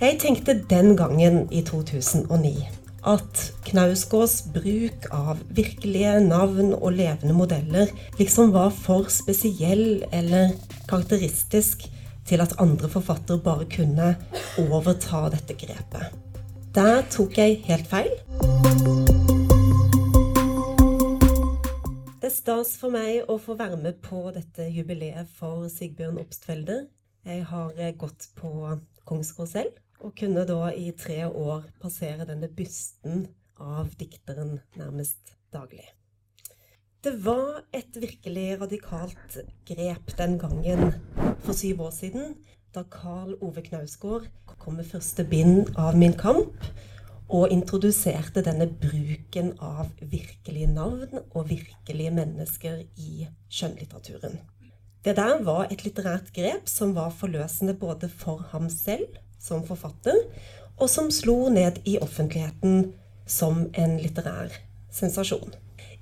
Jeg tenkte den gangen i 2009 at Knausgårds bruk av virkelige navn og levende modeller liksom var for spesiell eller karakteristisk til at andre forfattere bare kunne overta dette grepet. Der tok jeg helt feil. Det er stas for meg å få være med på dette jubileet for Sigbjørn Obstfelder. Jeg har gått på Kongsgård selv og kunne da i tre år passere denne bysten av dikteren nærmest daglig. Det var et virkelig radikalt grep den gangen for syv år siden, da Karl Ove Knausgård kom med første bind av Min kamp og introduserte denne bruken av virkelige navn og virkelige mennesker i skjønnlitteraturen. Det der var et litterært grep som var forløsende både for ham selv som forfatter, og som slo ned i offentligheten som en litterær sensasjon.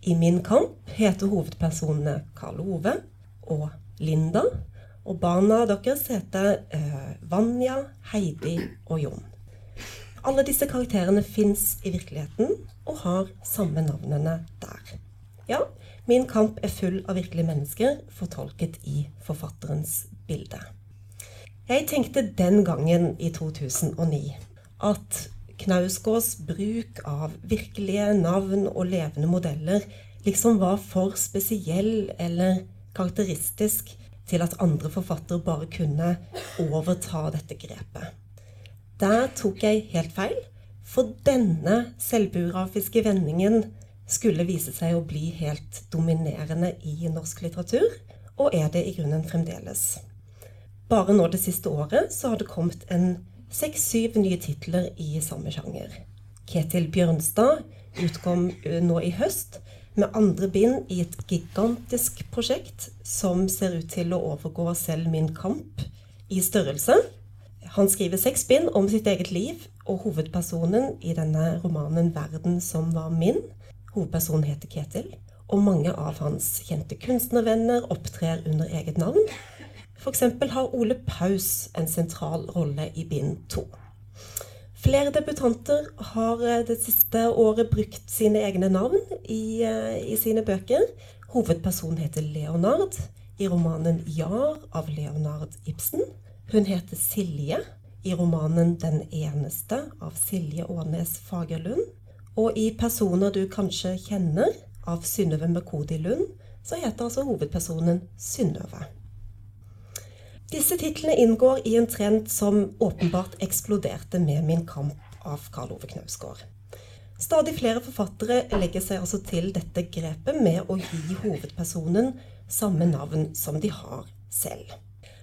I Min kamp heter hovedpersonene Karl Ove og Linda. Og barna deres heter uh, Vanja, Heidi og Jon. Alle disse karakterene fins i virkeligheten og har samme navnene der. Ja, Min kamp er full av virkelige mennesker, fortolket i forfatterens bilde. Jeg tenkte den gangen i 2009 at Knausgårds bruk av virkelige navn og levende modeller liksom var for spesiell eller karakteristisk til at andre forfattere bare kunne overta dette grepet. Der tok jeg helt feil, for denne selvbiografiske vendingen skulle vise seg å bli helt dominerende i norsk litteratur, og er det i grunnen fremdeles. Bare nå det siste året så har det kommet en seks-syv nye titler i samme sjanger. Ketil Bjørnstad utkom nå i høst med andre bind i et gigantisk prosjekt som ser ut til å overgå selv Min kamp i størrelse. Han skriver seks bind om sitt eget liv, og hovedpersonen i denne romanen 'Verden som var min', hovedpersonen heter Ketil, og mange av hans kjente kunstnervenner opptrer under eget navn. F.eks. har Ole Paus en sentral rolle i bind to. Flere debutanter har eh, det siste året brukt sine egne navn i, eh, i sine bøker. Hovedpersonen heter Leonard i romanen 'Jar' av Leonard Ibsen. Hun heter Silje i romanen 'Den eneste' av Silje Ånes Fagerlund. Og i 'Personer du kanskje kjenner' av Synnøve Mekodi Lund, så heter altså hovedpersonen Synnøve. Disse titlene inngår i en trend som åpenbart eksploderte med Min kamp av Karl Ove Knausgård. Stadig flere forfattere legger seg altså til dette grepet med å gi hovedpersonen samme navn som de har selv.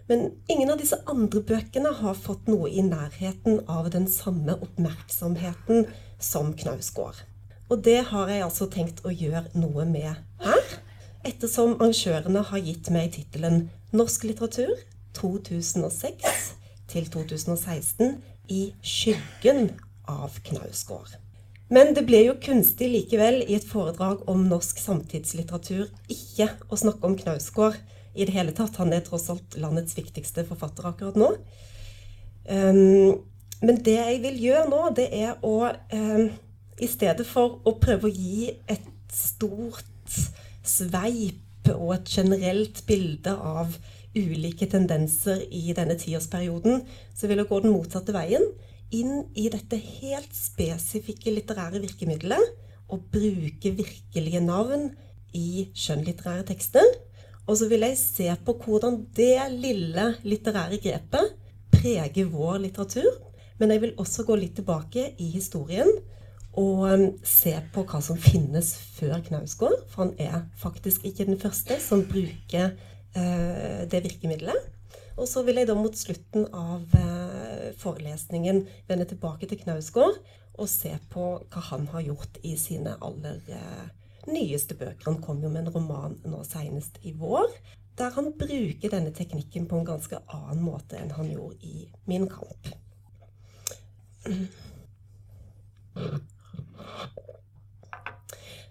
Men ingen av disse andre bøkene har fått noe i nærheten av den samme oppmerksomheten som Knausgård. Og det har jeg altså tenkt å gjøre noe med her, ettersom arrangørene har gitt meg tittelen Norsk litteratur 2006 til 2016 i skyggen av Knausgård. Men det ble jo kunstig likevel i et foredrag om norsk samtidslitteratur ikke å snakke om Knausgård i det hele tatt. Han er tross alt landets viktigste forfatter akkurat nå. Um, men det jeg vil gjøre nå, det er å um, I stedet for å prøve å gi et stort sveip og et generelt bilde av ulike tendenser i denne tiårsperioden, så vil jeg gå den motsatte veien. Inn i dette helt spesifikke litterære virkemidlet og bruke virkelige navn i skjønnlitterære tekster. Og så vil jeg se på hvordan det lille litterære grepet preger vår litteratur. Men jeg vil også gå litt tilbake i historien og um, se på hva som finnes før Knausgård. For han er faktisk ikke den første som bruker det virkemidlet. Og så vil jeg da mot slutten av eh, forelesningen vende tilbake til Knausgård og se på hva han har gjort i sine aller eh, nyeste bøker. Han kom jo med en roman nå senest i vår, der han bruker denne teknikken på en ganske annen måte enn han gjorde i Min kamp.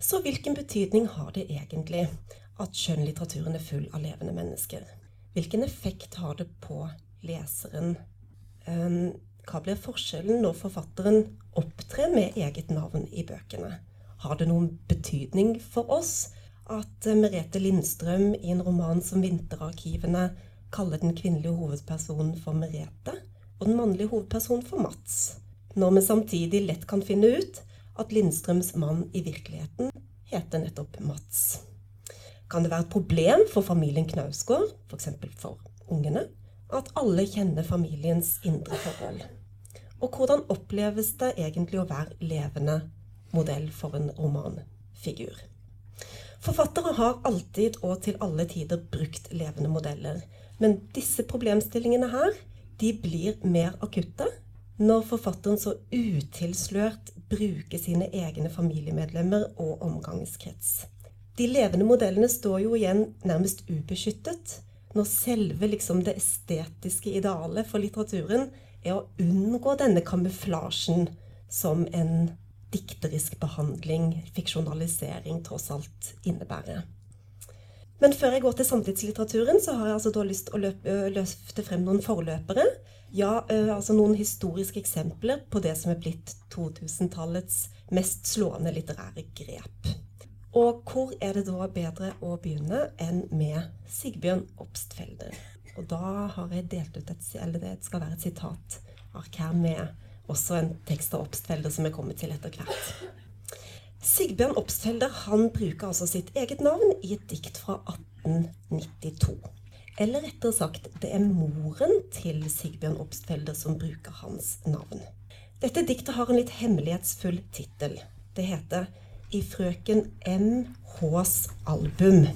Så hvilken betydning har det egentlig at skjønnlitteraturen er full av levende mennesker. Hvilken effekt har det på leseren? Um, Hva blir forskjellen når forfatteren opptrer med eget navn i bøkene? Har det noen betydning for oss at Merete Lindstrøm i en roman som 'Vinterarkivene' kaller den kvinnelige hovedpersonen for Merete, og den mannlige hovedpersonen for Mats, når vi samtidig lett kan finne ut at Lindstrøms mann i virkeligheten heter nettopp Mats? Kan det være et problem for familien Knausgård, f.eks. For, for ungene, at alle kjenner familiens indre forhold? Og hvordan oppleves det egentlig å være levende modell for en romanfigur? Forfattere har alltid og til alle tider brukt levende modeller. Men disse problemstillingene her, de blir mer akutte når forfatteren så utilslørt bruker sine egne familiemedlemmer og omgangskrets. De levende modellene står jo igjen nærmest ubeskyttet når selve liksom, det estetiske idealet for litteraturen er å unngå denne kamuflasjen som en dikterisk behandling, fiksjonalisering, tross alt innebærer. Men før jeg går til samtidslitteraturen, så har jeg altså da lyst til å løpe, løfte frem noen forløpere. Ja, altså noen historiske eksempler på det som er blitt 2000-tallets mest slående litterære grep. Og hvor er det da bedre å begynne enn med Sigbjørn Obstfelder? Og da har jeg delt ut et, eller det skal være et sitatark her med også en tekst av Obstfelder som er kommet til etter hvert. Sigbjørn Obstfelder han bruker altså sitt eget navn i et dikt fra 1892. Eller rettere sagt, det er moren til Sigbjørn Obstfelder som bruker hans navn. Dette diktet har en litt hemmelighetsfull tittel. Det heter I frøken M.H.s album.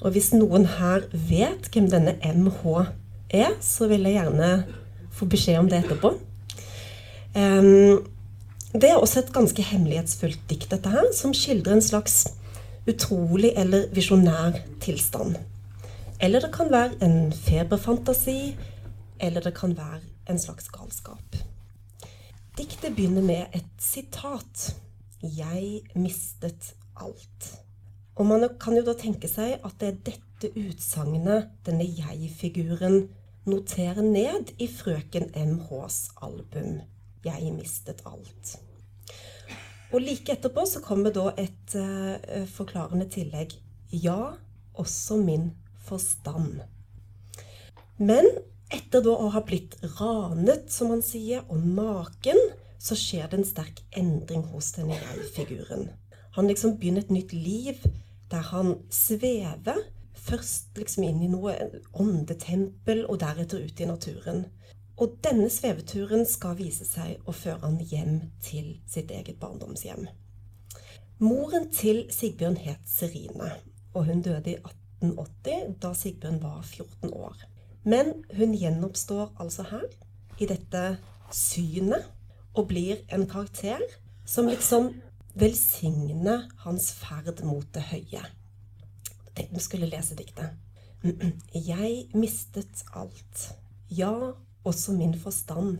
Og hvis noen her vet hvem denne MH er, så vil jeg gjerne få beskjed om det etterpå. Det er også et ganske hemmelighetsfullt dikt, dette her, som skildrer en slags utrolig eller visjonær tilstand. Eller det kan være en feberfantasi, eller det kan være en slags galskap. Diktet begynner med et sitat. 'Jeg mistet alt'. Og man kan jo da tenke seg at det er dette utsagnet, denne jeg-figuren, noterer ned i frøken MHs album 'Jeg mistet alt'. Og like etterpå så kommer da et uh, forklarende tillegg. Ja, også min forstand. Men etter da å ha blitt ranet, som han sier, og naken, så skjer det en sterk endring hos denne jeg-figuren. Han liksom begynner et nytt liv der han svever først liksom inn i noe åndetempel, og deretter ut i naturen. Og denne sveveturen skal vise seg å føre han hjem til sitt eget barndomshjem. Moren til Sigbjørn het Serine, og hun døde i 1880, da Sigbjørn var 14 år. Men hun gjenoppstår altså her, i dette synet, og blir en karakter som liksom velsigner hans ferd mot det høye tenkte vi skulle lese diktet. Jeg mistet alt. Ja, også min forstand.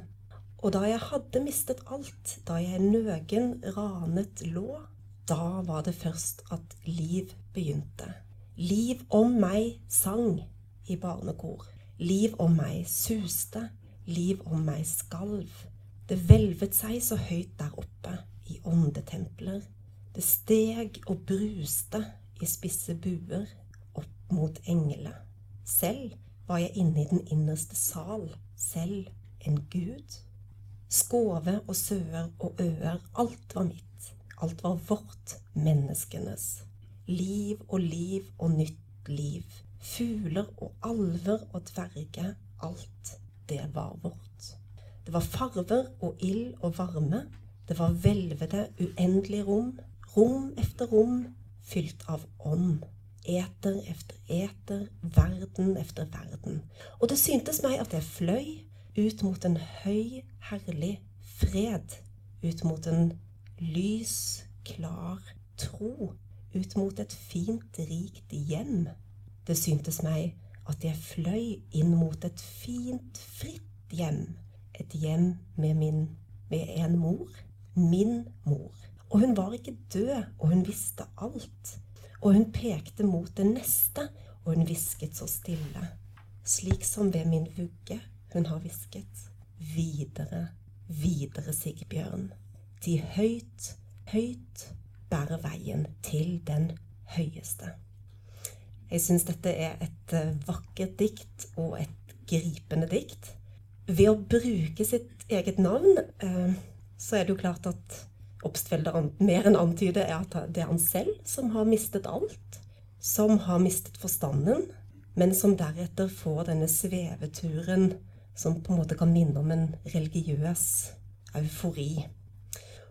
Og da jeg hadde mistet alt, da jeg nøgen ranet lå, da var det først at liv begynte. Liv om meg sang i barnekor. Liv om meg suste. Liv om meg skalv. Det hvelvet seg så høyt der oppe i åndetempler. Det steg og bruste i spisse buer opp mot englene. Selv var jeg inne i den innerste sal, selv en gud. Skove og søer og øer, alt var mitt, alt var vårt, menneskenes. Liv og liv og nytt liv. Fugler og alver og dverger, alt, det var vårt. Det var farver og ild og varme. Det var hvelvede, uendelige rom. Rom efter rom, fylt av ånd. Eter efter eter, verden efter verden. Og det syntes meg at jeg fløy ut mot en høy, herlig fred. Ut mot en lys, klar tro. Ut mot et fint, rikt hjem. Det syntes meg at jeg fløy inn mot et fint, fritt hjem. Et hjem med min med en mor. Min mor. Og hun var ikke død, og hun visste alt. Og hun pekte mot det neste, og hun hvisket så stille, slik som ved min vugge hun har hvisket. videre, videre, Sigbjørn. De høyt, høyt bærer veien til den høyeste. Jeg syns dette er et eh, vakkert dikt og et gripende dikt. Ved å bruke sitt eget navn, eh, så er det jo klart at Obstfelder mer enn antyder at det er han selv som har mistet alt. Som har mistet forstanden, men som deretter får denne sveveturen som på en måte kan minne om en religiøs eufori.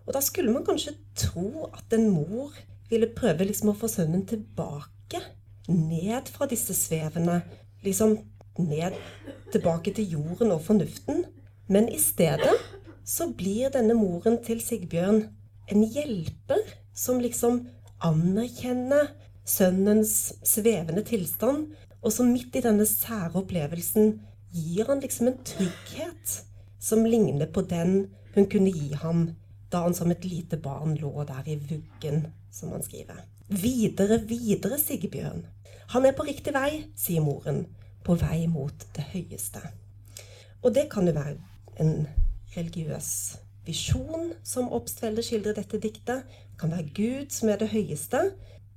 Og da skulle man kanskje tro at en mor ville prøve liksom å få sønnen tilbake. Ned fra disse svevene. Liksom ned tilbake til jorden og fornuften. Men i stedet så blir denne moren til Sigbjørn en hjelper som liksom anerkjenner sønnens svevende tilstand, og som midt i denne sære opplevelsen gir han liksom en trygghet som ligner på den hun kunne gi ham da han som et lite barn lå der i vuggen, som han skriver. Videre, videre, Sigbjørn. Han er på riktig vei, sier moren, på vei mot det høyeste. Og det kan jo være en religiøs visjon som Obstfelder skildrer dette diktet. Det kan være Gud som er det høyeste.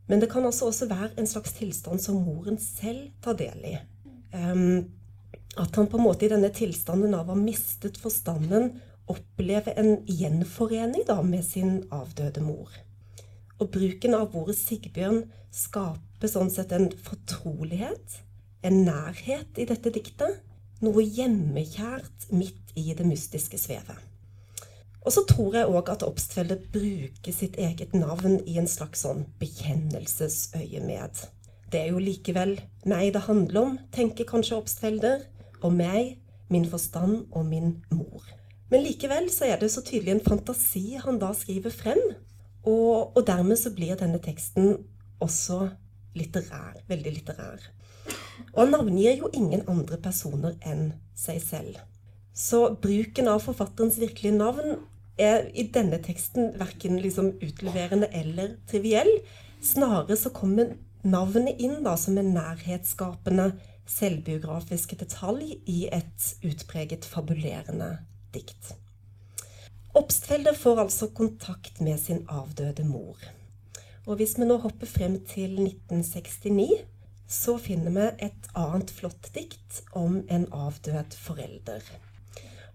Men det kan altså også være en slags tilstand som moren selv tar del i. Um, at han på en måte i denne tilstanden av å ha mistet forstanden opplever en gjenforening da med sin avdøde mor. Og bruken av ordet Sigbjørn skaper sånn sett en fortrolighet, en nærhet i dette diktet. Noe hjemmekjært midt i det mystiske svevet. Og så tror jeg òg at Obstfelder bruker sitt eget navn i en slags sånn bekjennelsesøyemed. Det er jo likevel meg det handler om, tenker kanskje Obstfelder og meg, min forstand og min mor. Men likevel så er det så tydelig en fantasi han da skriver frem. Og, og dermed så blir denne teksten også litterær. Veldig litterær. Og navngir jo ingen andre personer enn seg selv. Så bruken av forfatterens virkelige navn er i denne teksten verken liksom utleverende eller triviell. Snarere så kommer navnet inn da som en nærhetsskapende selvbiografisk detalj i et utpreget fabulerende dikt. Obstfelder får altså kontakt med sin avdøde mor. Og hvis vi nå hopper frem til 1969, så finner vi et annet flott dikt om en avdød forelder.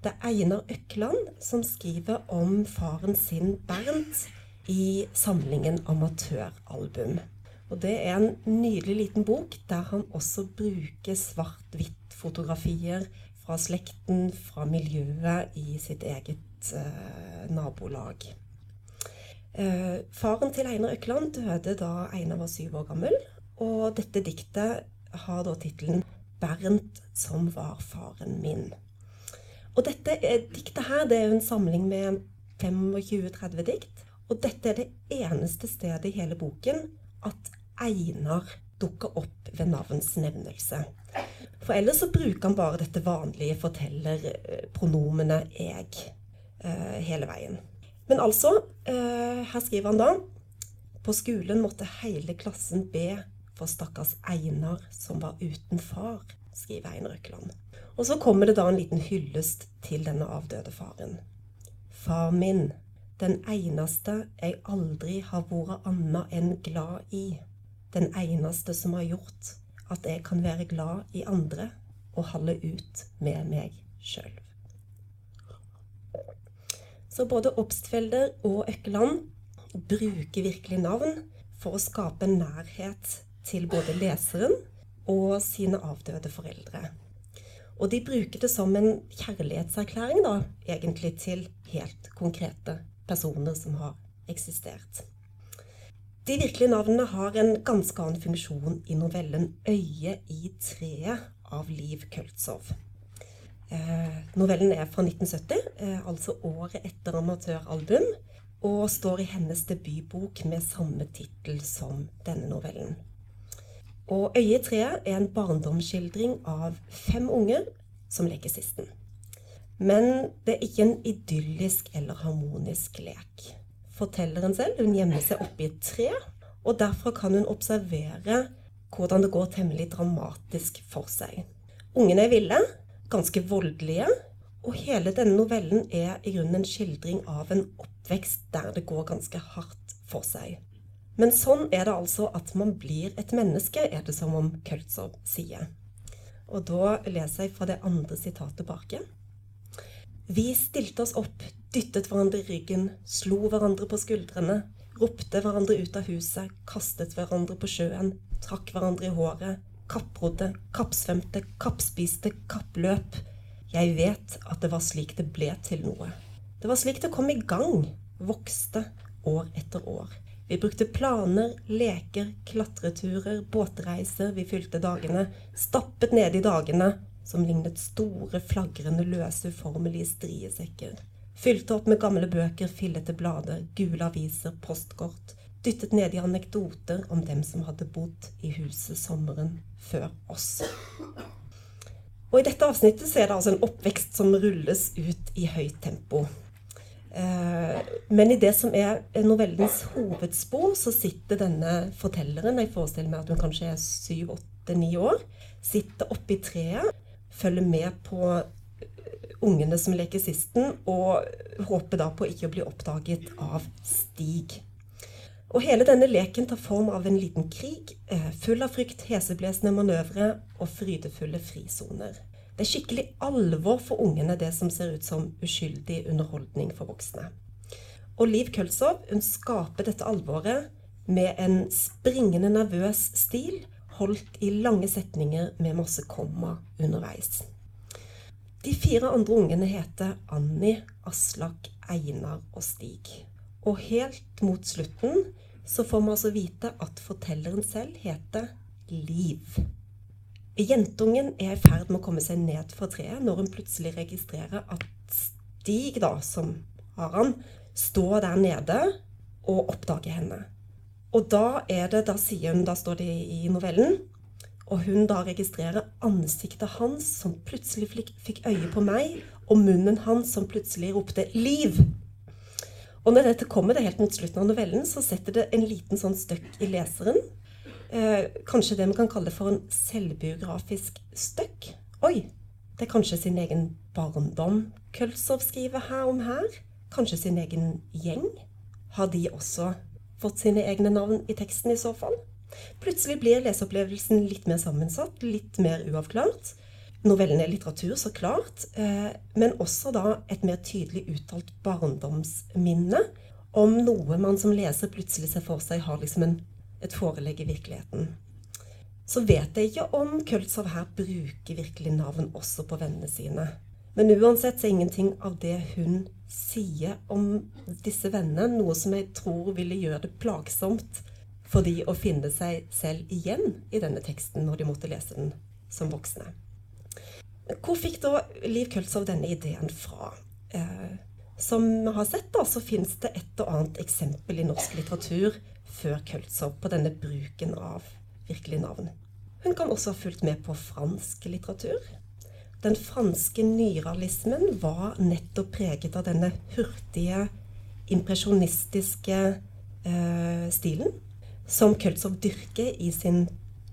Det er Einar Økland som skriver om faren sin Bernt i samlingen Amatøralbum. Og det er en nydelig liten bok der han også bruker svart-hvitt-fotografier fra slekten, fra miljøet i sitt eget eh, nabolag. Eh, faren til Einar Økland døde da Einar var syv år gammel. Og dette diktet har da tittelen 'Bernt som var faren min'. Og dette diktet her det er jo en samling med 25-30 dikt. Og dette er det eneste stedet i hele boken at Einar dukker opp ved navns nevnelse. For ellers så bruker han bare dette vanlige fortellerpronomenet 'jeg' eh, hele veien. Men altså, eh, her skriver han da På skolen måtte hele klassen be for stakkars Einar som var uten far, skriver Einar Økeland. Og så kommer det da en liten hyllest til denne avdøde faren. Far min, den eneste jeg aldri har vært anna enn glad i den eneste som har gjort at jeg kan være glad i andre og holde ut med meg sjøl. Så både Obstfelder og Økkeland bruker virkelig navn for å skape nærhet til både leseren og sine avdøde foreldre. Og de bruker det som en kjærlighetserklæring, da, egentlig, til helt konkrete personer som har eksistert. De virkelige navnene har en ganske annen funksjon i novellen 'Øyet i treet' av Liv Køltzow. Eh, novellen er fra 1970, eh, altså året etter amatøralbum, og står i hennes debutbok med samme tittel som denne novellen. Og 'Øyet i treet' er en barndomsskildring av fem unger som leker sisten. Men det er ikke en idyllisk eller harmonisk lek fortelleren selv. Hun gjemmer seg oppi et tre, og derfra kan hun observere hvordan det går temmelig dramatisk for seg. Ungene er ville, ganske voldelige, Og hele denne novellen er i grunnen en skildring av en oppvekst der det går ganske hardt for seg. Men sånn er det altså at man blir et menneske, er det som om Kautzow sier. Og da leser jeg fra det andre sitatet baki. Vi stilte oss opp, dyttet hverandre i ryggen, slo hverandre på skuldrene, ropte hverandre ut av huset, kastet hverandre på sjøen, trakk hverandre i håret, kapprodde, kappsvømte, kappspiste, kappløp. Jeg vet at det var slik det ble til noe. Det var slik det kom i gang, vokste, år etter år. Vi brukte planer, leker, klatreturer, båtreiser. Vi fylte dagene. Stappet ned i dagene, som lignet store, flagrende, løse, uformelige striesekker. Fylte opp med gamle bøker, fillete blader, gule aviser, postkort. Dyttet ned i anekdoter om dem som hadde bodd i huset sommeren før oss. Og I dette avsnittet så er det altså en oppvekst som rulles ut i høyt tempo. Eh, men i det som er novellens hovedspor, så sitter denne fortelleren, jeg forestiller meg at hun kanskje er syv, åtte, ni år, sitter oppe i treet, følger med på eh, ungene som leker sisten, og håper da på ikke å bli oppdaget av Stig. Og hele denne leken tar form av en liten krig, eh, full av frykt, heseblesende manøvre og frydefulle frisoner. Det er skikkelig alvor for ungene, det som ser ut som uskyldig underholdning for voksne. Og Liv Kølsov hun skaper dette alvoret med en springende nervøs stil, holdt i lange setninger med masse komma underveis. De fire andre ungene heter Annie, Aslak, Einar og Stig. Og helt mot slutten så får vi altså vite at fortelleren selv heter Liv. Jentungen er i ferd med å komme seg ned fra treet når hun plutselig registrerer at Stig, da, som har han, står der nede og oppdager henne. Og da er det, da sier hun, da står det i novellen, og hun da registrerer ansiktet hans som plutselig fikk øye på meg, og munnen hans som plutselig ropte 'Liv!' Og når dette kommer det helt mot slutten av novellen, så setter det en liten sånn støkk i leseren kanskje det vi kan kalle for en selvbiografisk støkk. Oi, det er kanskje sin egen barndom Kølsov skriver her om her. Kanskje sin egen gjeng. Har de også fått sine egne navn i teksten i så fall? Plutselig blir leseopplevelsen litt mer sammensatt, litt mer uavklart. Novellen er litteratur, så klart, eh, men også da et mer tydelig uttalt barndomsminne om noe man som leser plutselig ser for seg har liksom en et forelegg i virkeligheten. Så vet jeg ikke om Køltzow her bruker virkelig navn også på vennene sine. Men uansett så er ingenting av det hun sier om disse vennene, noe som jeg tror ville gjøre det plagsomt for de å finne seg selv igjen i denne teksten når de måtte lese den som voksne. Hvor fikk da Liv Køltzow denne ideen fra? Eh, som vi har sett, da, så fins det et og annet eksempel i norsk litteratur før Køltzow på denne bruken av virkelige navn. Hun kan også ha fulgt med på fransk litteratur. Den franske nyrealismen var nettopp preget av denne hurtige, impresjonistiske eh, stilen som Køltzow dyrker i sin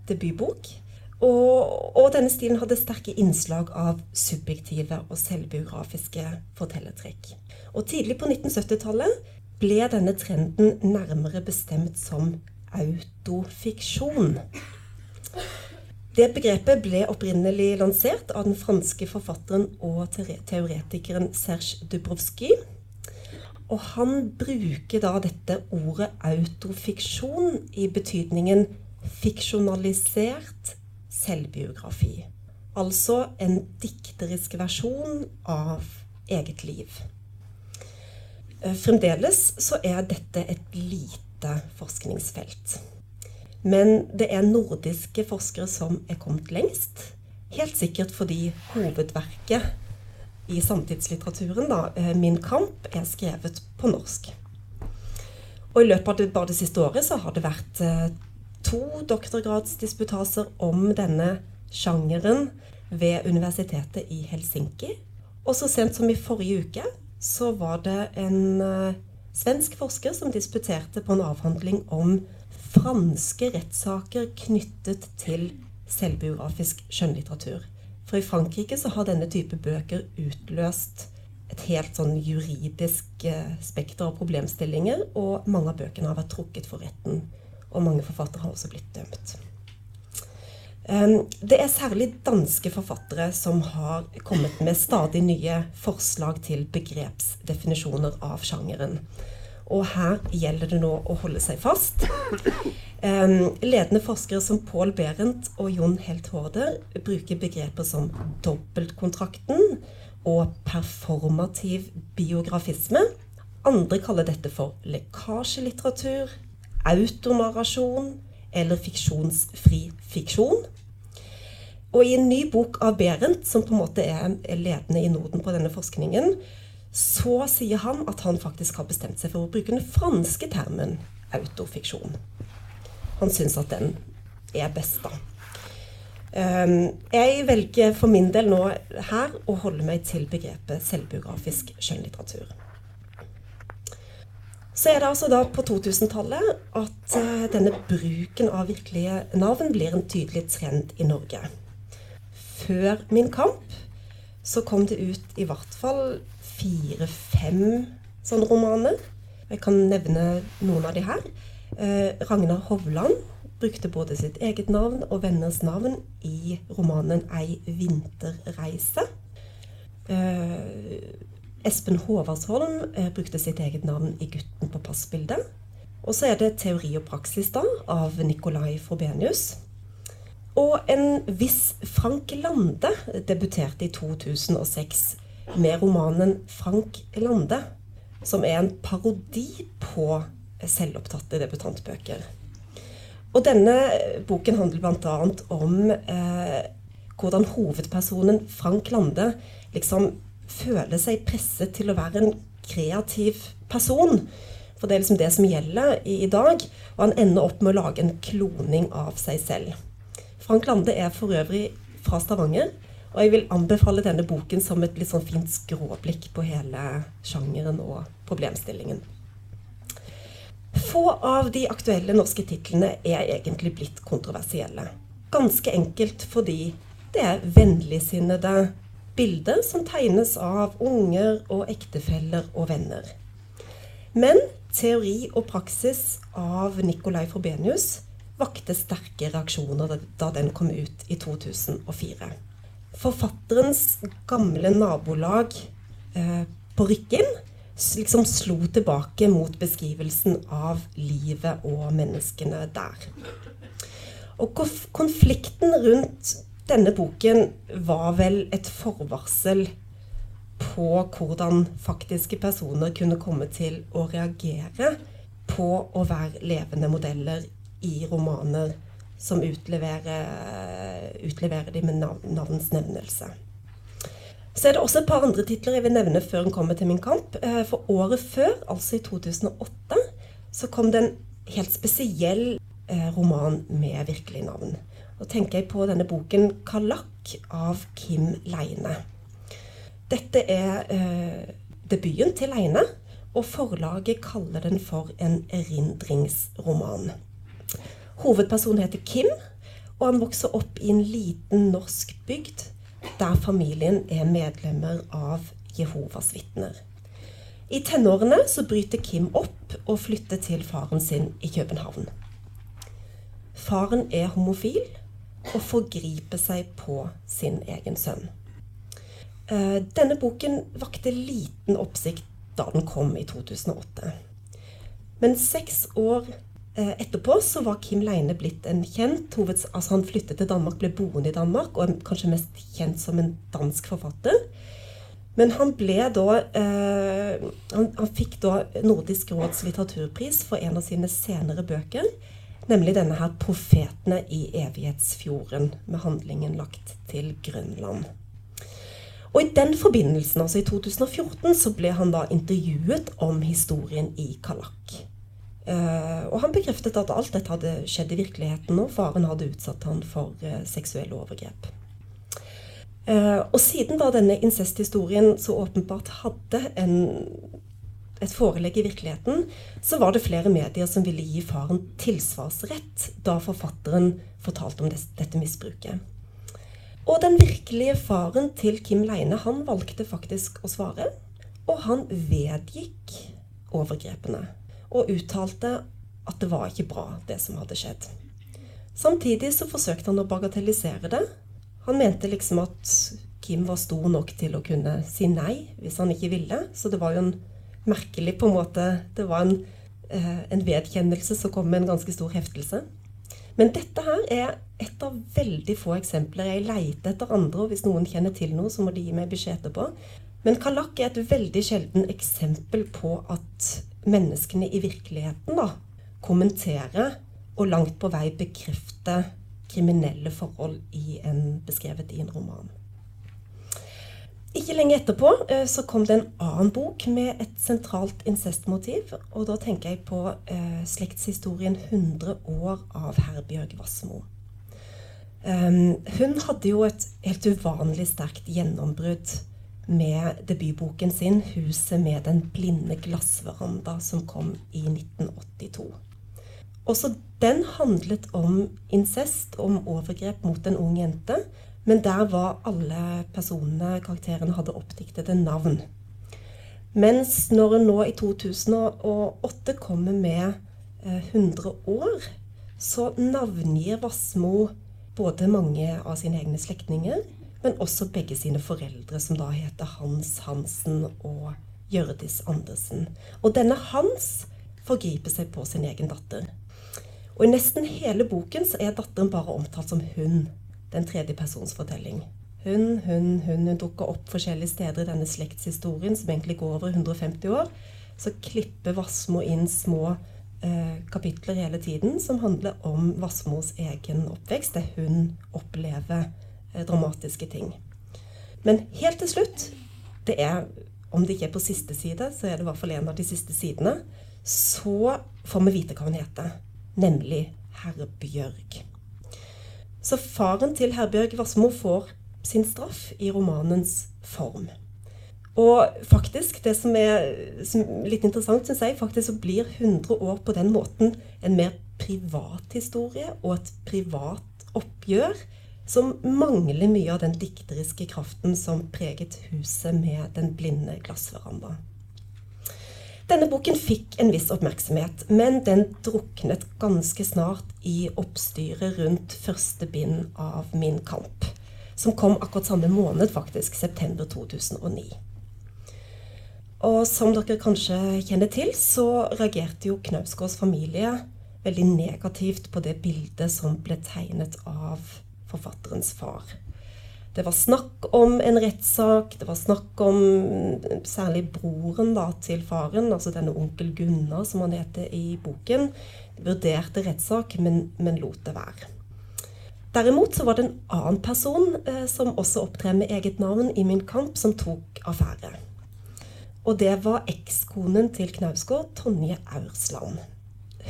debutbok. Og, og, denne stilen hadde sterke innslag av subjektive og selvbiografiske fortellertrekk. Og tidlig på 1970-tallet ble denne trenden nærmere bestemt som autofiksjon. Det begrepet ble opprinnelig lansert av den franske forfatteren og teoretikeren Serge Dubrovsky. Og han bruker da dette ordet autofiksjon i betydningen fiksjonalisert selvbiografi. Altså en dikterisk versjon av eget liv. Eh, fremdeles så er dette et lite forskningsfelt. Men det er nordiske forskere som er kommet lengst. Helt sikkert fordi hovedverket i samtidslitteraturen, da, eh, 'Min kamp', er skrevet på norsk. Og i løpet av det, bare det siste året så har det vært eh, to doktorgradsdisputaser om denne sjangeren ved universitetet i Helsinki. Og så sent som i forrige uke så var det en uh, svensk forsker som disputerte på en avhandling om franske rettssaker knyttet til selvbiografisk skjønnlitteratur. For i Frankrike så har denne type bøker utløst et helt sånn juridisk eh, spekter av problemstillinger, og mange av bøkene har vært trukket for retten. Og mange forfattere har også blitt dømt. Ehm, det er særlig danske forfattere som har kommet med stadig nye forslag til begrepsdefinisjoner av sjangeren. Og her gjelder det nå å holde seg fast. Um, ledende forskere som Paul Behrendt og Jon Helt Haarder bruker begreper som dobbeltkontrakten og performativ biografisme. Andre kaller dette for lekkasjelitteratur, autonarrasjon eller fiksjonsfri fiksjon. Og i en ny bok av Berent, som på en måte er ledende i Norden på denne forskningen, så sier han at han faktisk har bestemt seg for å bruke den franske termen autofiksjon. Han syns at den er best, da. Ehm, jeg velger for min del nå her å holde meg til begrepet selvbiografisk skjønnlitteratur. Så er det altså da på 2000-tallet at eh, denne bruken av virkelige navn blir en tydelig trend i Norge. Før Min kamp så kom det ut i hvert fall fire-fem sånne romaner. Jeg kan nevne noen av de her. Eh, Ragnar Hovland brukte både sitt eget navn og venners navn i romanen 'Ei vinterreise'. Eh, Espen Håvardsholm eh, brukte sitt eget navn i 'Gutten på passbildet'. Og så er det 'Teori og praksis' da, av Nicolai Frobenius. Og en viss Frank Lande debuterte i 2006 med romanen 'Frank Lande', som er en parodi på selvopptatte debutantbøker. Og denne boken handler bl.a. om eh, hvordan hovedpersonen Frank Lande liksom føler seg presset til å være en kreativ person. For det er liksom det som gjelder i, i dag. Og han ender opp med å lage en kloning av seg selv. Frank Lande er for øvrig fra Stavanger. Og jeg vil anbefale denne boken som et litt sånn fint skråblikk på hele sjangeren og problemstillingen. Få av de aktuelle norske titlene er egentlig blitt kontroversielle. Ganske enkelt fordi det er vennligsinnede bilder som tegnes av unger og ektefeller og venner. Men teori og praksis av Nicolai Forbenius vakte sterke reaksjoner da den kom ut i 2004 forfatterens gamle nabolag eh, på Rykken liksom slo tilbake mot beskrivelsen av livet og menneskene der. Og konflikten rundt denne boken var vel et forvarsel på hvordan faktiske personer kunne komme til å reagere på å være levende modeller i romaner som utleverer, utleverer de med navns nevnelse. Så er det også et par andre titler jeg vil nevne før den kommer til Min kamp. Eh, for året før, altså i 2008, så kom det en helt spesiell eh, roman med virkelig navn. Nå tenker jeg på denne boken 'Kalakk' av Kim Leine. Dette er eh, debuten til Leine, og forlaget kaller den for en erindringsroman. Hovedpersonen heter Kim, og han vokser opp i en liten norsk bygd der familien er medlemmer av Jehovas vitner. I tenårene så bryter Kim opp og flytter til faren sin i København. Faren er homofil og forgriper seg på sin egen sønn. Eh, denne boken vakte liten oppsikt da den kom i 2008. Men seks år etterpå så var Kim Leine blitt en kjent hoveds... Altså han flyttet til Danmark, ble boende i Danmark og er kanskje mest kjent som en dansk forfatter. Men han ble da eh, han, han, fikk da Nordisk råds litteraturpris for en av sine senere bøker. Nemlig denne her 'Profetene i evighetsfjorden', med handlingen lagt til Grønland. Og i den forbindelsen, altså i 2014, så ble han da intervjuet om historien i Kalak. Uh, og han bekreftet at alt dette hadde skjedd i virkeligheten, og faren hadde utsatt han for uh, seksuelle overgrep. Uh, og siden da denne incesthistorien så åpenbart hadde en, et forelegg i virkeligheten, så var det flere medier som ville gi faren tilsvarsrett da forfatteren fortalte om det, dette misbruket. Og den virkelige faren til Kim Leine, han valgte faktisk å svare. Og han vedgikk overgrepene. Og uttalte at det var ikke bra, det som hadde skjedd. Samtidig så forsøkte han å bagatellisere det. Han mente liksom at Kim var stor nok til å kunne si nei hvis han ikke ville. Så det var jo en merkelig på en måte Det var en, eh, en vedkjennelse som kom med en ganske stor heftelse. Men dette her er et av veldig få eksempler. Jeg leter etter andre, og hvis noen kjenner til noe, så må de gi meg beskjed etterpå. Men Kalak er et veldig sjelden eksempel på at menneskene i virkeligheten da, kommentere og langt på vei bekrefte kriminelle forhold i en, beskrevet i en roman. Ikke lenge etterpå eh, så kom det en annen bok med et sentralt incestmotiv. Og da tenker jeg på eh, slektshistorien 100 år av Herbjørg Wassmo. Um, hun hadde jo et helt uvanlig sterkt gjennombrudd med debutboken sin 'Huset med den blinde glassveranda', som kom i 1982. Også den handlet om incest, om overgrep mot en ung jente. Men der var alle personene, karakterene, hadde oppdiktede navn. Mens når en nå i 2008 kommer med 100 eh, år, så navngir Vassmo både mange av sine egne slektninger, men også begge sine foreldre, som da heter Hans Hansen og Hjørdis Andersen. Og denne Hans forgriper seg på sin egen datter. Og i nesten hele boken så er datteren bare omtalt som hun den tredje persons fortelling. Hun, hun, hun, hun dukker opp forskjellige steder i denne slektshistorien, som egentlig går over 150 år. Så klipper Vassmo inn små eh, kapitler hele tiden som handler om Vassmos egen oppvekst, det hun opplever dramatiske ting. Men helt til slutt, det er, om det ikke er på siste side, så er det i hvert fall en av de siste sidene, så får vi vite hva hun heter. Nemlig Herbjørg. Så faren til Herbjørg Wassmo får sin straff i romanens form. Og faktisk, det som er litt interessant, syns jeg, faktisk så blir 100 år på den måten en mer privat historie og et privat oppgjør som mangler mye av den dikteriske kraften som preget huset med den blinde glassveranda. Denne boken fikk en viss oppmerksomhet, men den druknet ganske snart i oppstyret rundt første bind av Min kamp, som kom akkurat samme måned, faktisk, september 2009. Og som dere kanskje kjenner til, så reagerte jo Knausgårds familie veldig negativt på det bildet som ble tegnet av forfatterens far. Det var snakk om en rettssak. Det var snakk om særlig broren da, til faren, altså denne onkel Gunnar, som han heter i boken. De vurderte rettssak, men, men, lot det være. Derimot så var det en annen person eh, som også opptrer med eget navn i Min kamp, som tok affære. Og det var ekskonen til Knausgård, Tonje Aursland.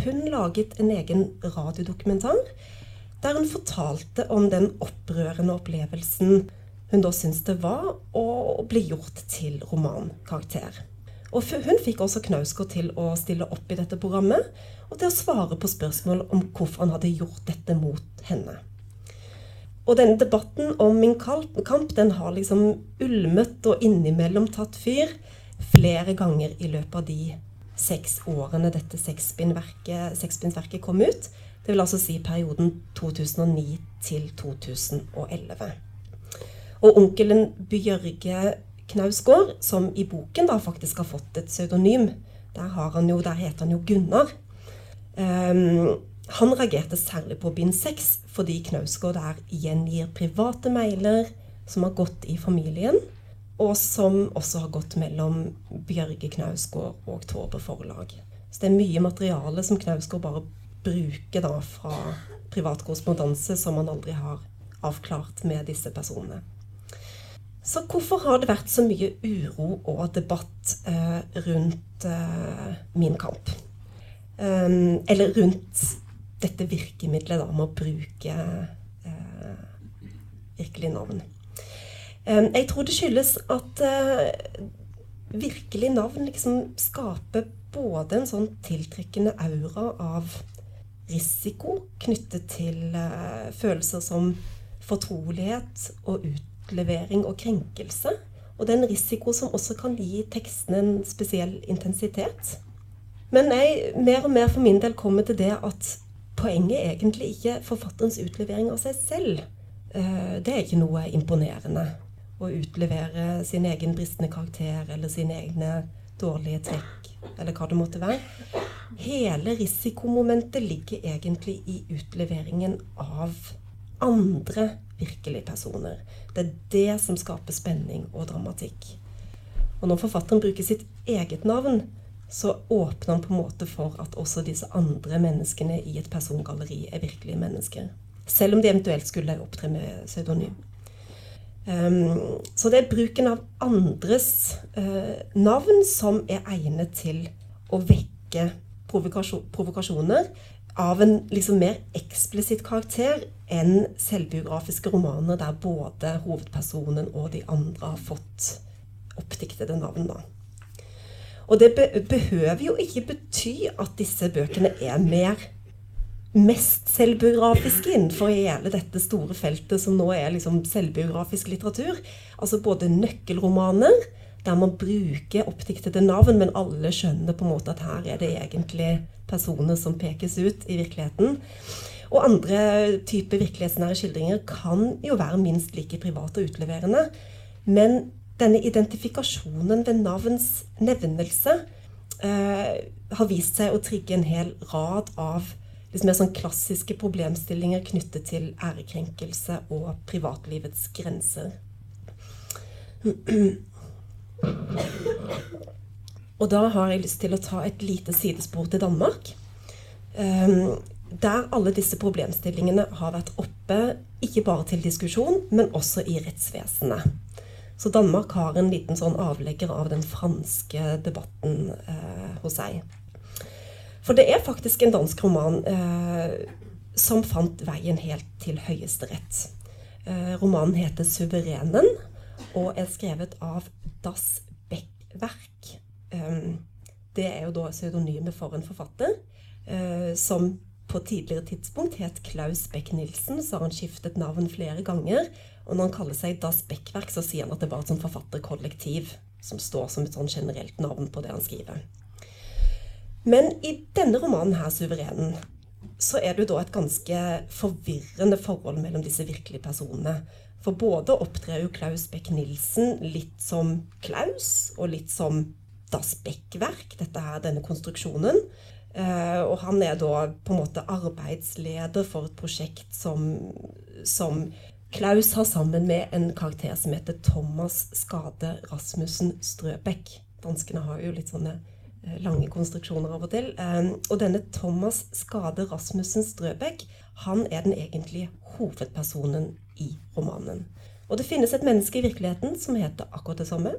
Hun laget en egen radiodokumentar der hun fortalte om den opprørende opplevelsen hun da syntes det var å bli gjort til romankarakter. Og Hun fikk også Knausgård til å stille opp i dette programmet og til å svare på spørsmål om hvorfor han hadde gjort dette mot henne. Og denne debatten om min kamp den har liksom ulmet og innimellom tatt fyr flere ganger i løpet av de seks årene dette seksbindsverket kom ut. Det vil altså si perioden 2009 til 2011. Og onkelen Bjørge Knausgård, som i boken da faktisk har fått et pseudonym, der, jo, der heter han jo Gunnar. Um, han reagerte særlig på bind 6 fordi Knausgård der gjengir private mailer som har gått i familien, og som også har gått mellom Bjørge Knausgård og Tåbe Forlag. Så det er mye materiale som Knausgård bare bruke da fra privat korrespondanse som man aldri har avklart med disse personene. Så hvorfor har det vært så mye uro og debatt eh, rundt eh, min kamp? Um, eller rundt dette virkemidlet da, med å bruke eh, virkelig navn. Um, jeg tror det skyldes at eh, virkelig navn liksom skaper både en sånn tiltrekkende aura av risiko knyttet til uh, følelser som fortrolighet og utlevering og krenkelse. Og det er en risiko som også kan gi tekstene en spesiell intensitet. Men jeg mer og mer for min del kommer til det at poenget er egentlig ikke forfatterens utlevering av seg selv. Eh, det er ikke noe imponerende å utlevere sin egen bristende karakter eller sine egne dårlige trekk, eller hva det måtte være. Hele risikomomentet ligger egentlig i utleveringen av andre virkelige personer. Det er det som skaper spenning og dramatikk. Og når forfatteren bruker sitt eget navn, så åpner han på en måte for at også disse andre menneskene i et persongalleri er virkelige mennesker. Selv om de eventuelt skulle opptre med pseudonym. Um, så det er bruken av andres uh, navn som er egnet til å vekke provokasjoner av en liksom mer eksplisitt karakter enn selvbiografiske romaner der både hovedpersonen og de andre har fått oppdiktede navn. da. Og det behøver jo ikke bety at disse bøkene er mer mest selvbiografiske innenfor hele dette store feltet som nå er liksom selvbiografisk litteratur. Altså både nøkkelromaner, der man bruker oppdiktede navn, men alle skjønner på en måte at her er det egentlig personer som pekes ut i virkeligheten. Og andre typer virkelighetsnære skildringer kan jo være minst like private og utleverende. Men denne identifikasjonen ved navns nevnelse eh, har vist seg å trigge en hel rad av mer sånn klassiske problemstillinger knyttet til ærekrenkelse og privatlivets grenser. Og da har jeg lyst til å ta et lite sidespor til Danmark. Um, der alle disse problemstillingene har vært oppe, ikke bare til diskusjon, men også i rettsvesenet. Så Danmark har en liten sånn avlegger av den franske debatten eh, hos seg. For det er faktisk en dansk roman eh, som fant veien helt til Høyesterett. Eh, romanen heter 'Suverenen' og er skrevet av Das Beck-verk, det er jo da pseudonymet for en forfatter eh, som på tidligere tidspunkt het Klaus Beck-Nilsen. Så har han skiftet navn flere ganger. Og når han kaller seg Das Beckverk, så sier han at det var et sånt forfatterkollektiv som står som et sånn generelt navn på det han skriver. Men i denne romanen her, 'Suverenen', så er det jo da et ganske forvirrende forhold mellom disse virkelige personene. For både opptrer jo Klaus Beck-Nilsen litt som Klaus, og litt som Das Beck-verk, denne konstruksjonen. Uh, og han er da på en måte arbeidsleder for et prosjekt som, som Klaus har sammen med en karakter som heter Thomas Skade Rasmussen Strøbekk. Danskene har jo litt sånne eh, lange konstruksjoner av og til. Ehm, og denne Thomas Skade Rasmussen Strøbekk, han er den egentlige hovedpersonen i romanen. Og det finnes et menneske i virkeligheten som heter akkurat det samme,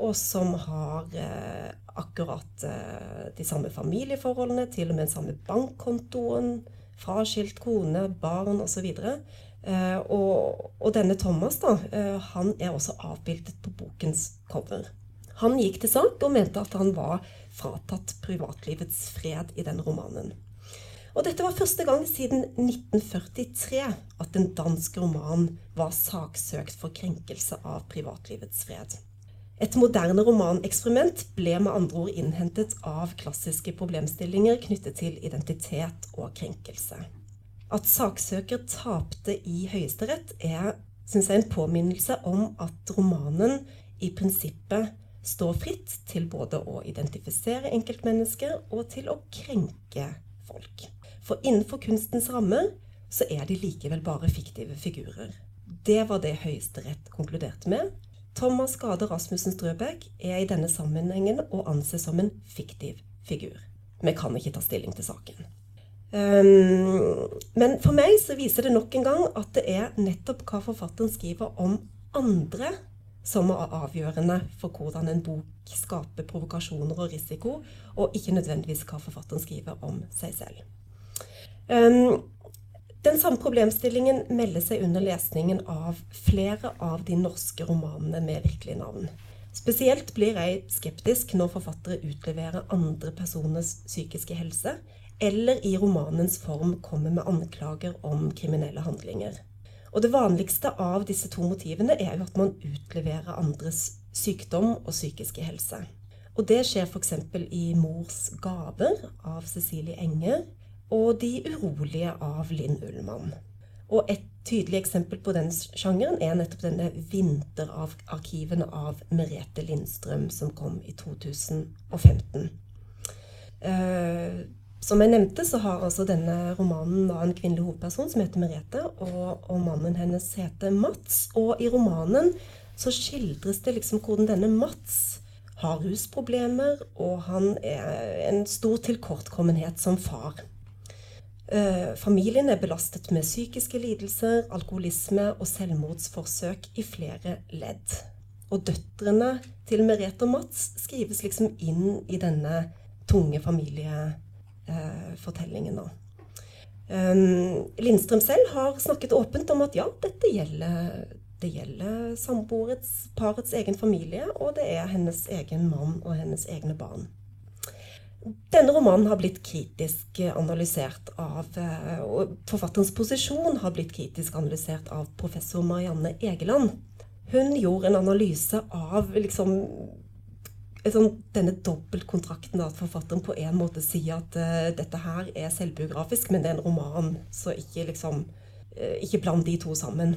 og som har eh, akkurat eh, de samme familieforholdene, til og med den samme bankkontoen, fraskilt kone, barn osv. Eh, og, og, denne Thomas da, eh, han er også avbildet på bokens cover. Han gikk til sak og mente at han var fratatt privatlivets fred i den romanen. Og dette var første gang siden 1943 at en dansk roman var saksøkt for krenkelse av privatlivets fred. Et moderne romaneksperiment ble med andre ord innhentet av klassiske problemstillinger knyttet til identitet og krenkelse. At saksøker tapte i Høyesterett, er synes jeg, en påminnelse om at romanen i prinsippet står fritt til både å identifisere enkeltmennesker og til å krenke folk. For innenfor kunstens rammer så er de likevel bare fiktive figurer. Det var det Høyesterett konkluderte med. Thomas Gade Rasmussen Strøbæk er i denne sammenhengen å anse som en fiktiv figur. Vi kan ikke ta stilling til saken. Um, men for meg så viser det nok en gang at det er nettopp hva forfatteren skriver om andre, som er avgjørende for hvordan en bok skaper provokasjoner og risiko, og ikke nødvendigvis hva forfatteren skriver om seg selv. Um, den samme problemstillingen melder seg under lesningen av flere av de norske romanene med virkelige navn. Spesielt blir jeg skeptisk når forfattere utleverer andre personers psykiske helse eller i romanens form kommer med anklager om kriminelle handlinger. Og det vanligste av disse to motivene er jo at man utleverer andres sykdom og psykiske helse. Og det skjer f.eks. i Mors gaver av Cecilie Enger og De urolige av Linn Ullmann. Og et tydelig eksempel på den sjangeren er nettopp denne vinterarkivene av Merete Lindstrøm, som kom i 2015. Eh, som jeg nevnte, så har altså denne romanen en kvinnelig hovedperson som heter Merete, og, og, mannen hennes heter Mats. Og i romanen så skildres det liksom hvordan denne Mats har rusproblemer, og han er en stor tilkortkommenhet som far. Eh, familien er belastet med psykiske lidelser, alkoholisme og selvmordsforsøk i flere ledd. Og døtrene til Merete og Mats skrives liksom inn i denne tunge familiefortellingen. eh. Lindstrøm selv har snakket åpent om at ja, dette gjelder, det gjelder samboerets, parets egen familie, og det er hennes egen mann og hennes egne barn. Denne romanen har blitt kritisk analysert av eh, og Forfatterens posisjon har blitt kritisk analysert av professor Marianne Egeland. Hun gjorde en analyse av liksom sånn, denne dobbeltkontrakten at forfatteren på en måte sier at uh, dette her er selvbiografisk, men det er en roman, så ikke liksom uh, Ikke bland de to sammen.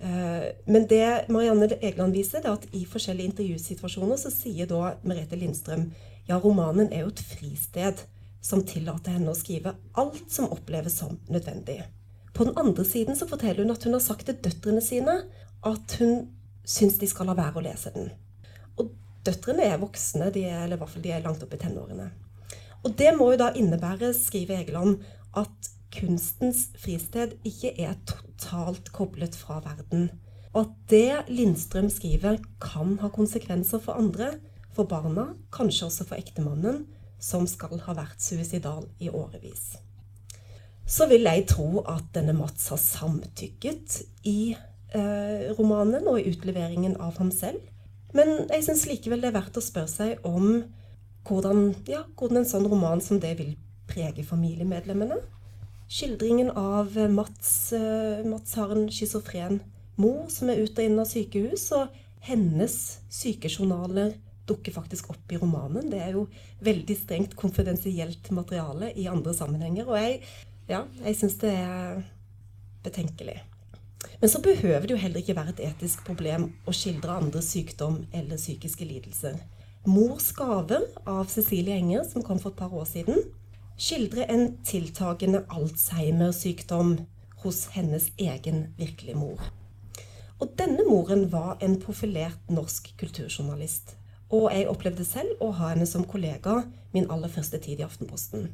Uh, men det Marianne Egeland viser, er at i forskjellige intervjusituasjoner så sier da Merete Lindstrøm ja, romanen er jo et fristed som tillater henne å skrive alt som oppleves som nødvendig. På den andre siden så forteller hun at hun har sagt til døtrene sine at hun syns de skal la være å lese den. Og Døtrene er voksne, er, eller i hvert fall de er langt opp i tenårene. Og det må jo da innebære, skriver Egeland, at kunstens fristed ikke er totalt koblet fra verden. Og at det Lindstrøm skriver, kan ha konsekvenser for andre, for barna, kanskje også for ektemannen, som skal ha vært suicidal i årevis. Så vil jeg tro at denne Mats har samtykket i eh, romanen og i utleveringen av ham selv. Men jeg syns likevel det er verdt å spørre seg om hvordan, ja, hvordan en sånn roman som det vil prege familiemedlemmene. Skildringen av Mats, eh, Mats har en schizofren mor som er ut og inn av sykehus, og hennes sykejournaler dukker faktisk opp i romanen. Det er jo veldig strengt konfidensielt materiale i andre sammenhenger. Og jeg, ja, jeg syns det er betenkelig. Men så behøver det jo heller ikke være et etisk problem å skildre andres sykdom eller psykiske lidelser. 'Mors gave' av Cecilie Enger, som kom for et par år siden, skildrer en tiltagende Alzheimer-sykdom hos hennes egen virkelige mor. Og denne moren var en profilert norsk kulturjournalist. Og jeg opplevde selv å ha henne som kollega min aller første tid i Aftenposten.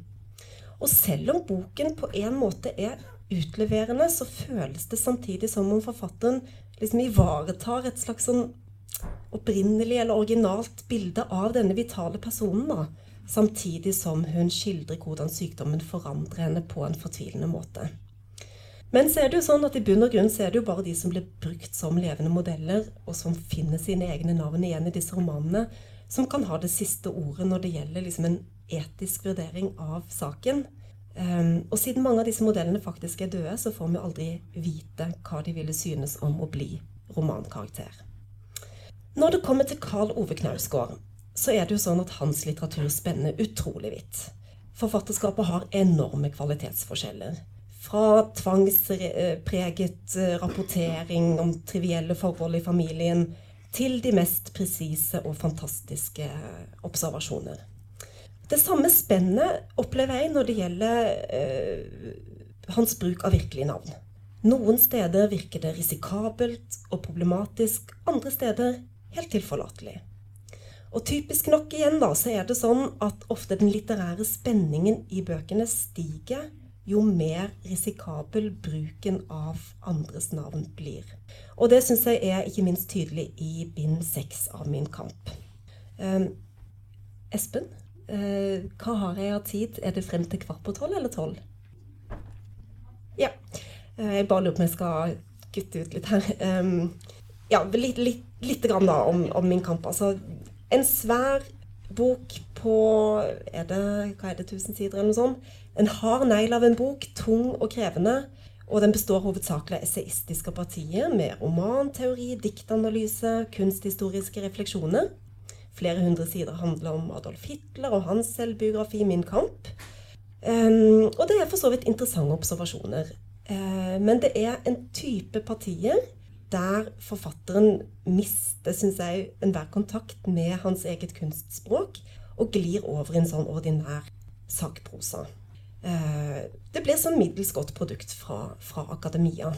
Og selv om boken på en måte er utleverende, så føles det samtidig som om forfatteren liksom ivaretar et slags sånn opprinnelig eller originalt bilde av denne vitale personen. da, Samtidig som hun skildrer hvordan sykdommen forandrer henne på en fortvilende måte. Men så er det jo sånn at i bunn og grunn så er det jo bare de som blir brukt som levende modeller, og som finner sine egne navn igjen i disse romanene, som kan ha det siste ordet når det gjelder liksom en etisk vurdering av saken. Um, og siden mange av disse modellene faktisk er døde, så får vi aldri vite hva de ville synes om å bli romankarakter. Når det kommer til Karl Ove Knausgård, så er det jo sånn at hans litteratur spenner utrolig vidt. Forfatterskapet har enorme kvalitetsforskjeller. Fra tvangspreget eh, rapportering om trivielle forhold i familien til de mest presise og fantastiske observasjoner. Det samme spennet opplever jeg når det gjelder eh, hans bruk av virkelige navn. Noen steder virker det risikabelt og problematisk, andre steder helt tilforlatelig. Og typisk nok igjen da, så er det sånn at ofte den litterære spenningen i bøkene stiger jo mer risikabel bruken av andres navn blir. Og det syns jeg er ikke minst tydelig i bind seks av Min kamp. Eh, Espen? Eh, hva har jeg av tid? Er det frem til kvart på tolv eller tolv? Ja. Eh, jeg bare lurer på om jeg skal kutte ut litt her. Eh, ja, litt, litt, litt grann da om, om, min kamp. Altså, en svær bok på er det, hva er det, 1000 sider eller noe sånt. En hard negl av en bok, tung og krevende. Og den består hovedsakelig av esaistiske partier med romanteori, diktanalyse, kunsthistoriske refleksjoner. Flere hundre sider handler om Adolf Hitler og hans selvbiografi 'Min kamp'. Um, og det er for så vidt interessante observasjoner. Uh, men det er en type partier der forfatteren mister, syns jeg, enhver kontakt med hans eget kunstspråk, og glir over i en sånn ordinær sakprosa. Uh, det blir sånn middels godt produkt fra, fra akademia.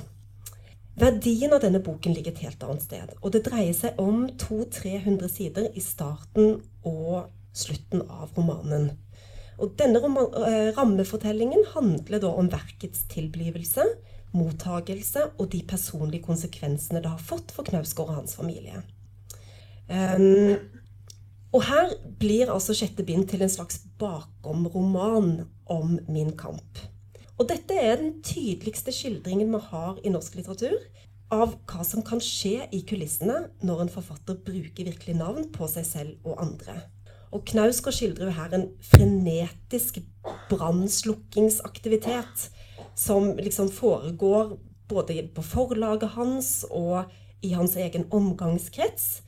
Verdien av denne boken ligger et helt annet sted. Og det dreier seg om 200-300 sider i starten og slutten av romanen. Og denne eh, rammefortellingen handler da om verkets tilblivelse, mottagelse og de personlige konsekvensene det har fått for Knausgård og hans familie. Um, og her blir altså sjette bind til en slags bakomroman om min kamp. Og dette er den tydeligste skildringen vi har i norsk litteratur av hva som kan skje i kulissene når en forfatter bruker virkelig navn på seg selv og andre. Og Knausgård skildrer jo her en frenetisk brannslukkingsaktivitet som liksom foregår både på forlaget hans og i hans egen omgangskrets.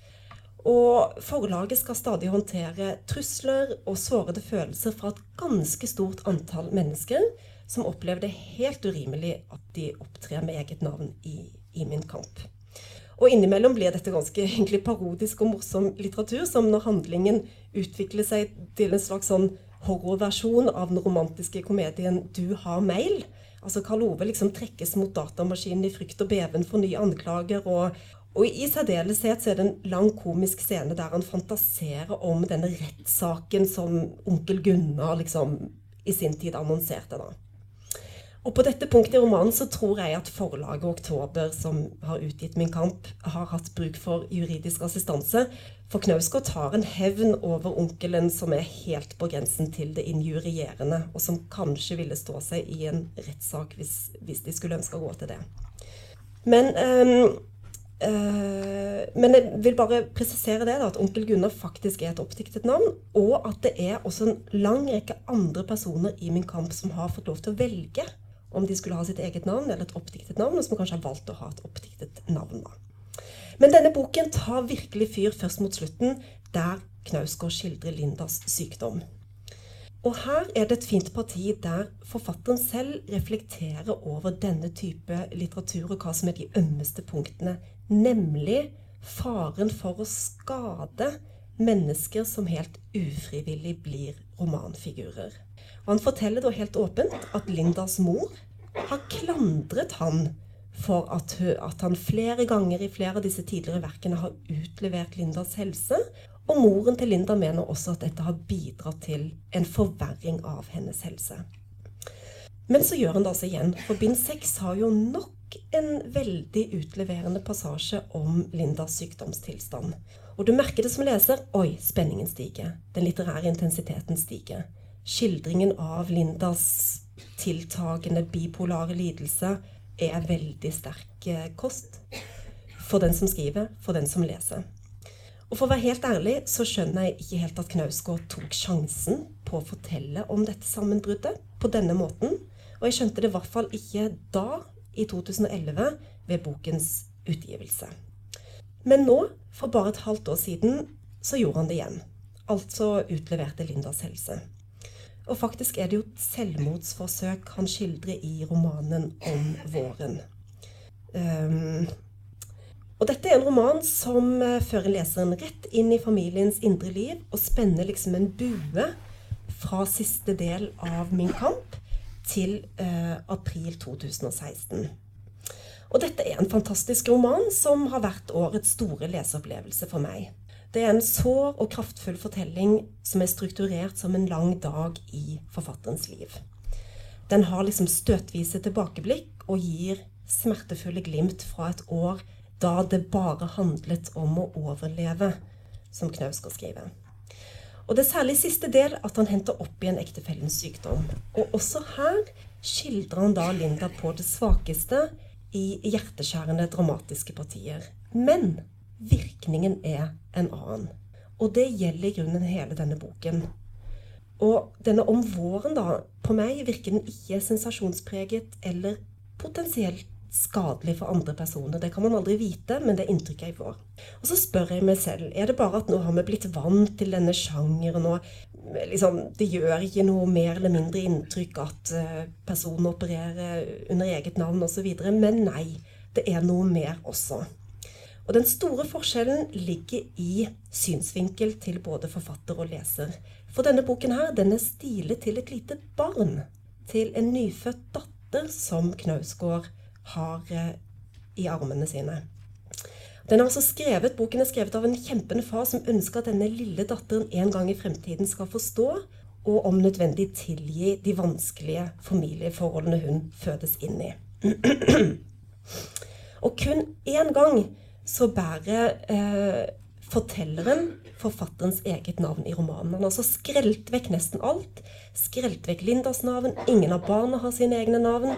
Og forlaget skal stadig håndtere trusler og sårede følelser fra et ganske stort antall mennesker som opplever det helt urimelig at de opptrer med eget navn i, i Min kamp. Og innimellom blir dette ganske egentlig parodisk og morsom litteratur, som når handlingen utvikler seg til en slags sånn horrorversjon av den romantiske komedien 'Du har mail'. Altså Karl Ove liksom trekkes mot datamaskinen i frykt og beven for nye anklager. Og, og i særdeleshet er det en lang komisk scene der han fantaserer om denne rettssaken som onkel Gunnar liksom i sin tid annonserte. da. Og på dette punktet i romanen så tror jeg at forlaget Oktober, som har utgitt Min kamp, har hatt bruk for juridisk assistanse. For Knausgård tar en hevn over onkelen som er helt på grensen til det injurierende, og som kanskje ville stå seg i en rettssak hvis, hvis, de skulle ønske å gå til det. Men, øh, men jeg vil bare presisere det, da, at onkel Gunnar faktisk er et oppdiktet navn, og at det er også en lang rekke andre personer i Min kamp som har fått lov til å velge om de skulle ha sitt eget navn eller et oppdiktet navn, og som kanskje har valgt å ha et oppdiktet navn. da. Men denne boken tar virkelig fyr først mot slutten, der Knausgård skildrer Lindas sykdom. Og her er det et fint parti der forfatteren selv reflekterer over denne type litteratur og hva som er de ømmeste punktene, nemlig faren for å skade mennesker som helt ufrivillig blir romanfigurer. Og han forteller da helt åpent at Lindas mor har klandret han for at, at, han flere ganger i flere av disse tidligere verkene har utlevert Lindas helse. Og moren til Linda mener også at dette har bidratt til en forverring av hennes helse. Men så gjør han det altså igjen, for bind seks har jo nok en veldig utleverende passasje om Lindas sykdomstilstand. Og du merker det som leser. Oi, spenningen stiger. Den litterære intensiteten stiger skildringen av Lindas tiltagende bipolare lidelse er veldig sterk eh, kost. For den som skriver, for den som leser. Og for å være helt ærlig så skjønner jeg ikke helt at Knausgård tok sjansen på å fortelle om dette sammenbruddet på denne måten. Og jeg skjønte det i hvert fall ikke da, i 2011, ved bokens utgivelse. Men nå, for bare et halvt år siden, så gjorde han det igjen. Altså utleverte Lindas helse. Og faktisk er det jo et selvmordsforsøk han skildrer i romanen om våren. Um, og dette er en roman som uh, fører leseren rett inn i familiens indre liv og spenner liksom en bue fra siste del av Min kamp til eh, april 2016. Og dette er en fantastisk roman som har vært årets store leseopplevelse for meg. Det er en sår og kraftfull fortelling som er strukturert som en lang dag i forfatterens liv. Den har liksom støtvise tilbakeblikk og gir smertefulle glimt fra et år da det bare handlet om å overleve, som Knausgård skriver. Og Det er særlig siste del at han henter opp igjen ektefellens sykdom. Og også her skildrer han da Linda på det svakeste i hjerteskjærende dramatiske partier. Men Virkningen er en annen. Og det gjelder i grunnen hele denne boken. Og denne om våren, da På meg virker den ikke sensasjonspreget eller potensielt skadelig for andre personer. Det kan man aldri vite, men det er inntrykket jeg får. Og så spør jeg meg selv er det bare at nå har vi blitt vant til denne sjangeren, og liksom, det gjør ikke noe mer eller mindre inntrykk at uh, personen opererer under eget navn osv. Men nei, det er noe mer også. Og den store forskjellen ligger i synsvinkel til både forfatter og leser. For denne boken her, den er stilet til et lite barn. Til en nyfødt datter som Knausgård har eh, i armene sine. Den er altså skrevet, Boken er skrevet av en kjempende far som ønsker at denne lille datteren en gang i fremtiden skal forstå og om nødvendig tilgi de vanskelige familieforholdene hun fødes inn i. og kun én gang så bærer eh, fortelleren forfatterens eget navn i romanen. Han har altså skrelt vekk nesten alt. Skrelt vekk Lindas navn. Ingen av barna har sine egne navn.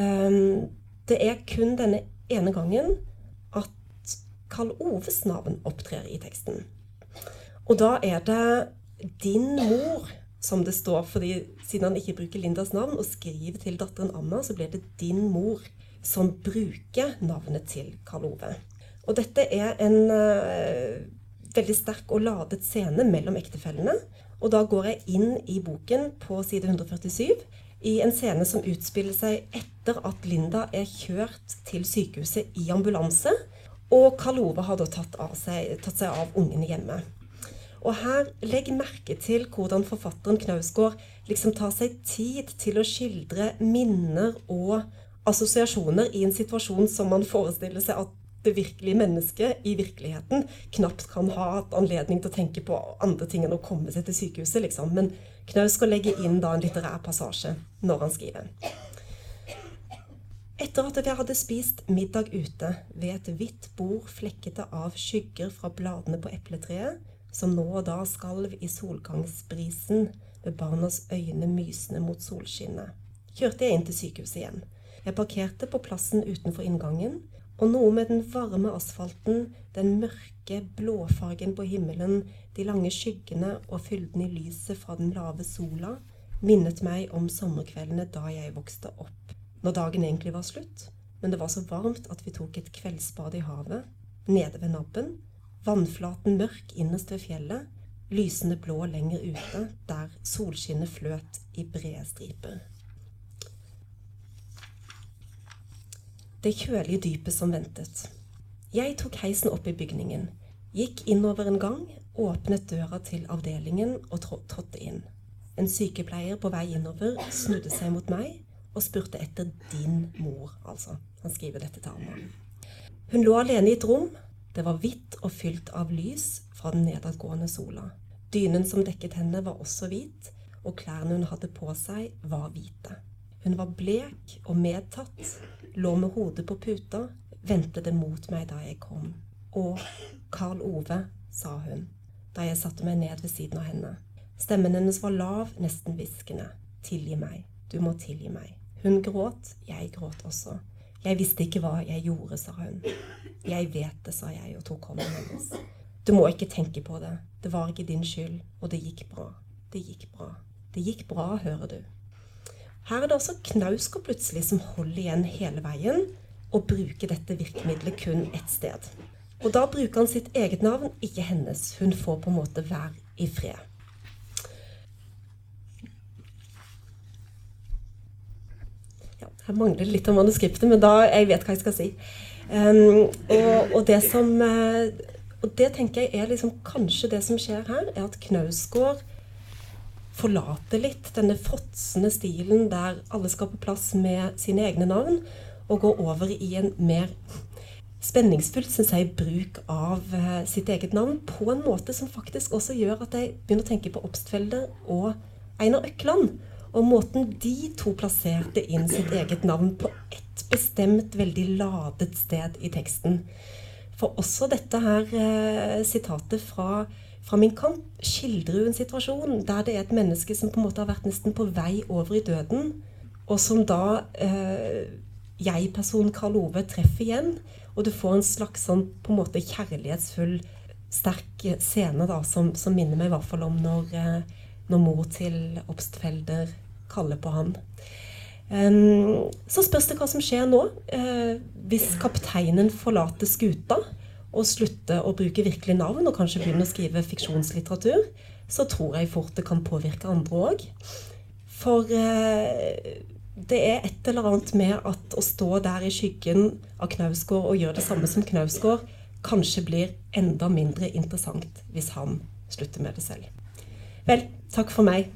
Um, det er kun denne ene gangen at Karl Oves navn opptrer i teksten. Og da er det 'din mor' som det står, fordi siden han ikke bruker Lindas navn og skriver til datteren Anna, så blir det 'din mor' som bruker navnet til Karl Ove. Og dette er en uh, veldig sterk og ladet scene mellom ektefellene. Og da går jeg inn i boken på side 147 i en scene som utspiller seg etter at Linda er kjørt til sykehuset i ambulanse. Og Karl Ove har da tatt, seg, tatt seg av ungene hjemme. Og her legg merke til hvordan forfatteren Knausgård liksom tar seg tid til å skildre minner og assosiasjoner i en situasjon som man forestiller seg at det virkelige mennesket i virkeligheten knapt kan ha hatt anledning til å tenke på andre ting enn å komme seg til sykehuset, liksom. Men Knaus skal legge inn da en litterær passasje når han skriver. Etter at jeg hadde spist middag ute ved et hvitt bord flekkete av skygger fra bladene på epletreet, som nå og da skalv i solgangsbrisen med barnas øyne mysende mot solskinnet, kjørte jeg inn til sykehuset igjen. Jeg parkerte på plassen utenfor inngangen, og noe med den varme asfalten, den mørke blåfargen på himmelen, de lange skyggene og fylden i lyset fra den lave sola minnet meg om sommerkveldene da jeg vokste opp. Når dagen egentlig var slutt, men det var så varmt at vi tok et kveldsbad i havet, nede ved nabben, vannflaten mørk innerst ved fjellet, lysende blå lenger ute, der solskinnet fløt i brede striper. Det kjølige dypet som ventet. Jeg tok heisen opp i bygningen, gikk innover en gang, åpnet døra til avdelingen og trådte inn. En sykepleier på vei innover snudde seg mot meg og spurte etter din mor, altså. Han skriver dette til Anna. Hun lå alene i et rom. Det var hvitt og fylt av lys fra den nedadgående sola. Dynen som dekket henne, var også hvit, og klærne hun hadde på seg, var hvite. Hun var blek og medtatt, lå med hodet på puta, vendte det mot meg da jeg kom. Å, Karl Ove, sa hun da jeg satte meg ned ved siden av henne. Stemmen hennes var lav, nesten hviskende. Tilgi meg, du må tilgi meg. Hun gråt, jeg gråt også. Jeg visste ikke hva jeg gjorde, sa hun. Jeg vet det, sa jeg og tok hånden hennes. Du må ikke tenke på det. Det var ikke din skyld, og det gikk bra. Det gikk bra. Det gikk bra, hører du. Her er det også Knausgård plutselig som holder igjen hele veien og bruker dette virkemidlet kun ett sted. Og da bruker han sitt eget navn, ikke hennes. Hun får på en måte være i fred. Ja, her mangler det litt av manuskriptet, men da jeg vet hva jeg skal si. Um, og, og, det som uh, Og det tenker jeg er liksom kanskje det som skjer her, er at Knausgård forlate litt denne fråtsende stilen der alle skal på plass med sine egne navn, og gå over i en mer spenningsfullt synes jeg, bruk av uh, sitt eget navn på en måte som faktisk også gjør at jeg begynner å tenke på Obstfelder og Einar Økland. Og måten de to plasserte inn sitt eget navn på ett bestemt, veldig ladet sted i teksten. For også dette her uh, sitatet fra fra min kant skildrer hun situasjon der det er et menneske som på en måte har vært nesten på vei over i døden, og som da eh, jeg-personen Karl Ove treffer igjen. Og du får en slags sånn på en måte kjærlighetsfull, sterk scene da, som, som minner meg i hvert fall om når, eh, når mor til Obstfelder kaller på han. Um, så spørs det hva som skjer nå. Uh, hvis kapteinen forlater skuta og slutte å bruke virkelig navn og kanskje begynne å skrive fiksjonslitteratur, så tror jeg fort det kan påvirke andre òg. For eh, det er et eller annet med at å stå der i skyggen av Knausgård og gjøre det samme som Knausgård, kanskje blir enda mindre interessant hvis han slutter med det selv. Vel, takk for meg.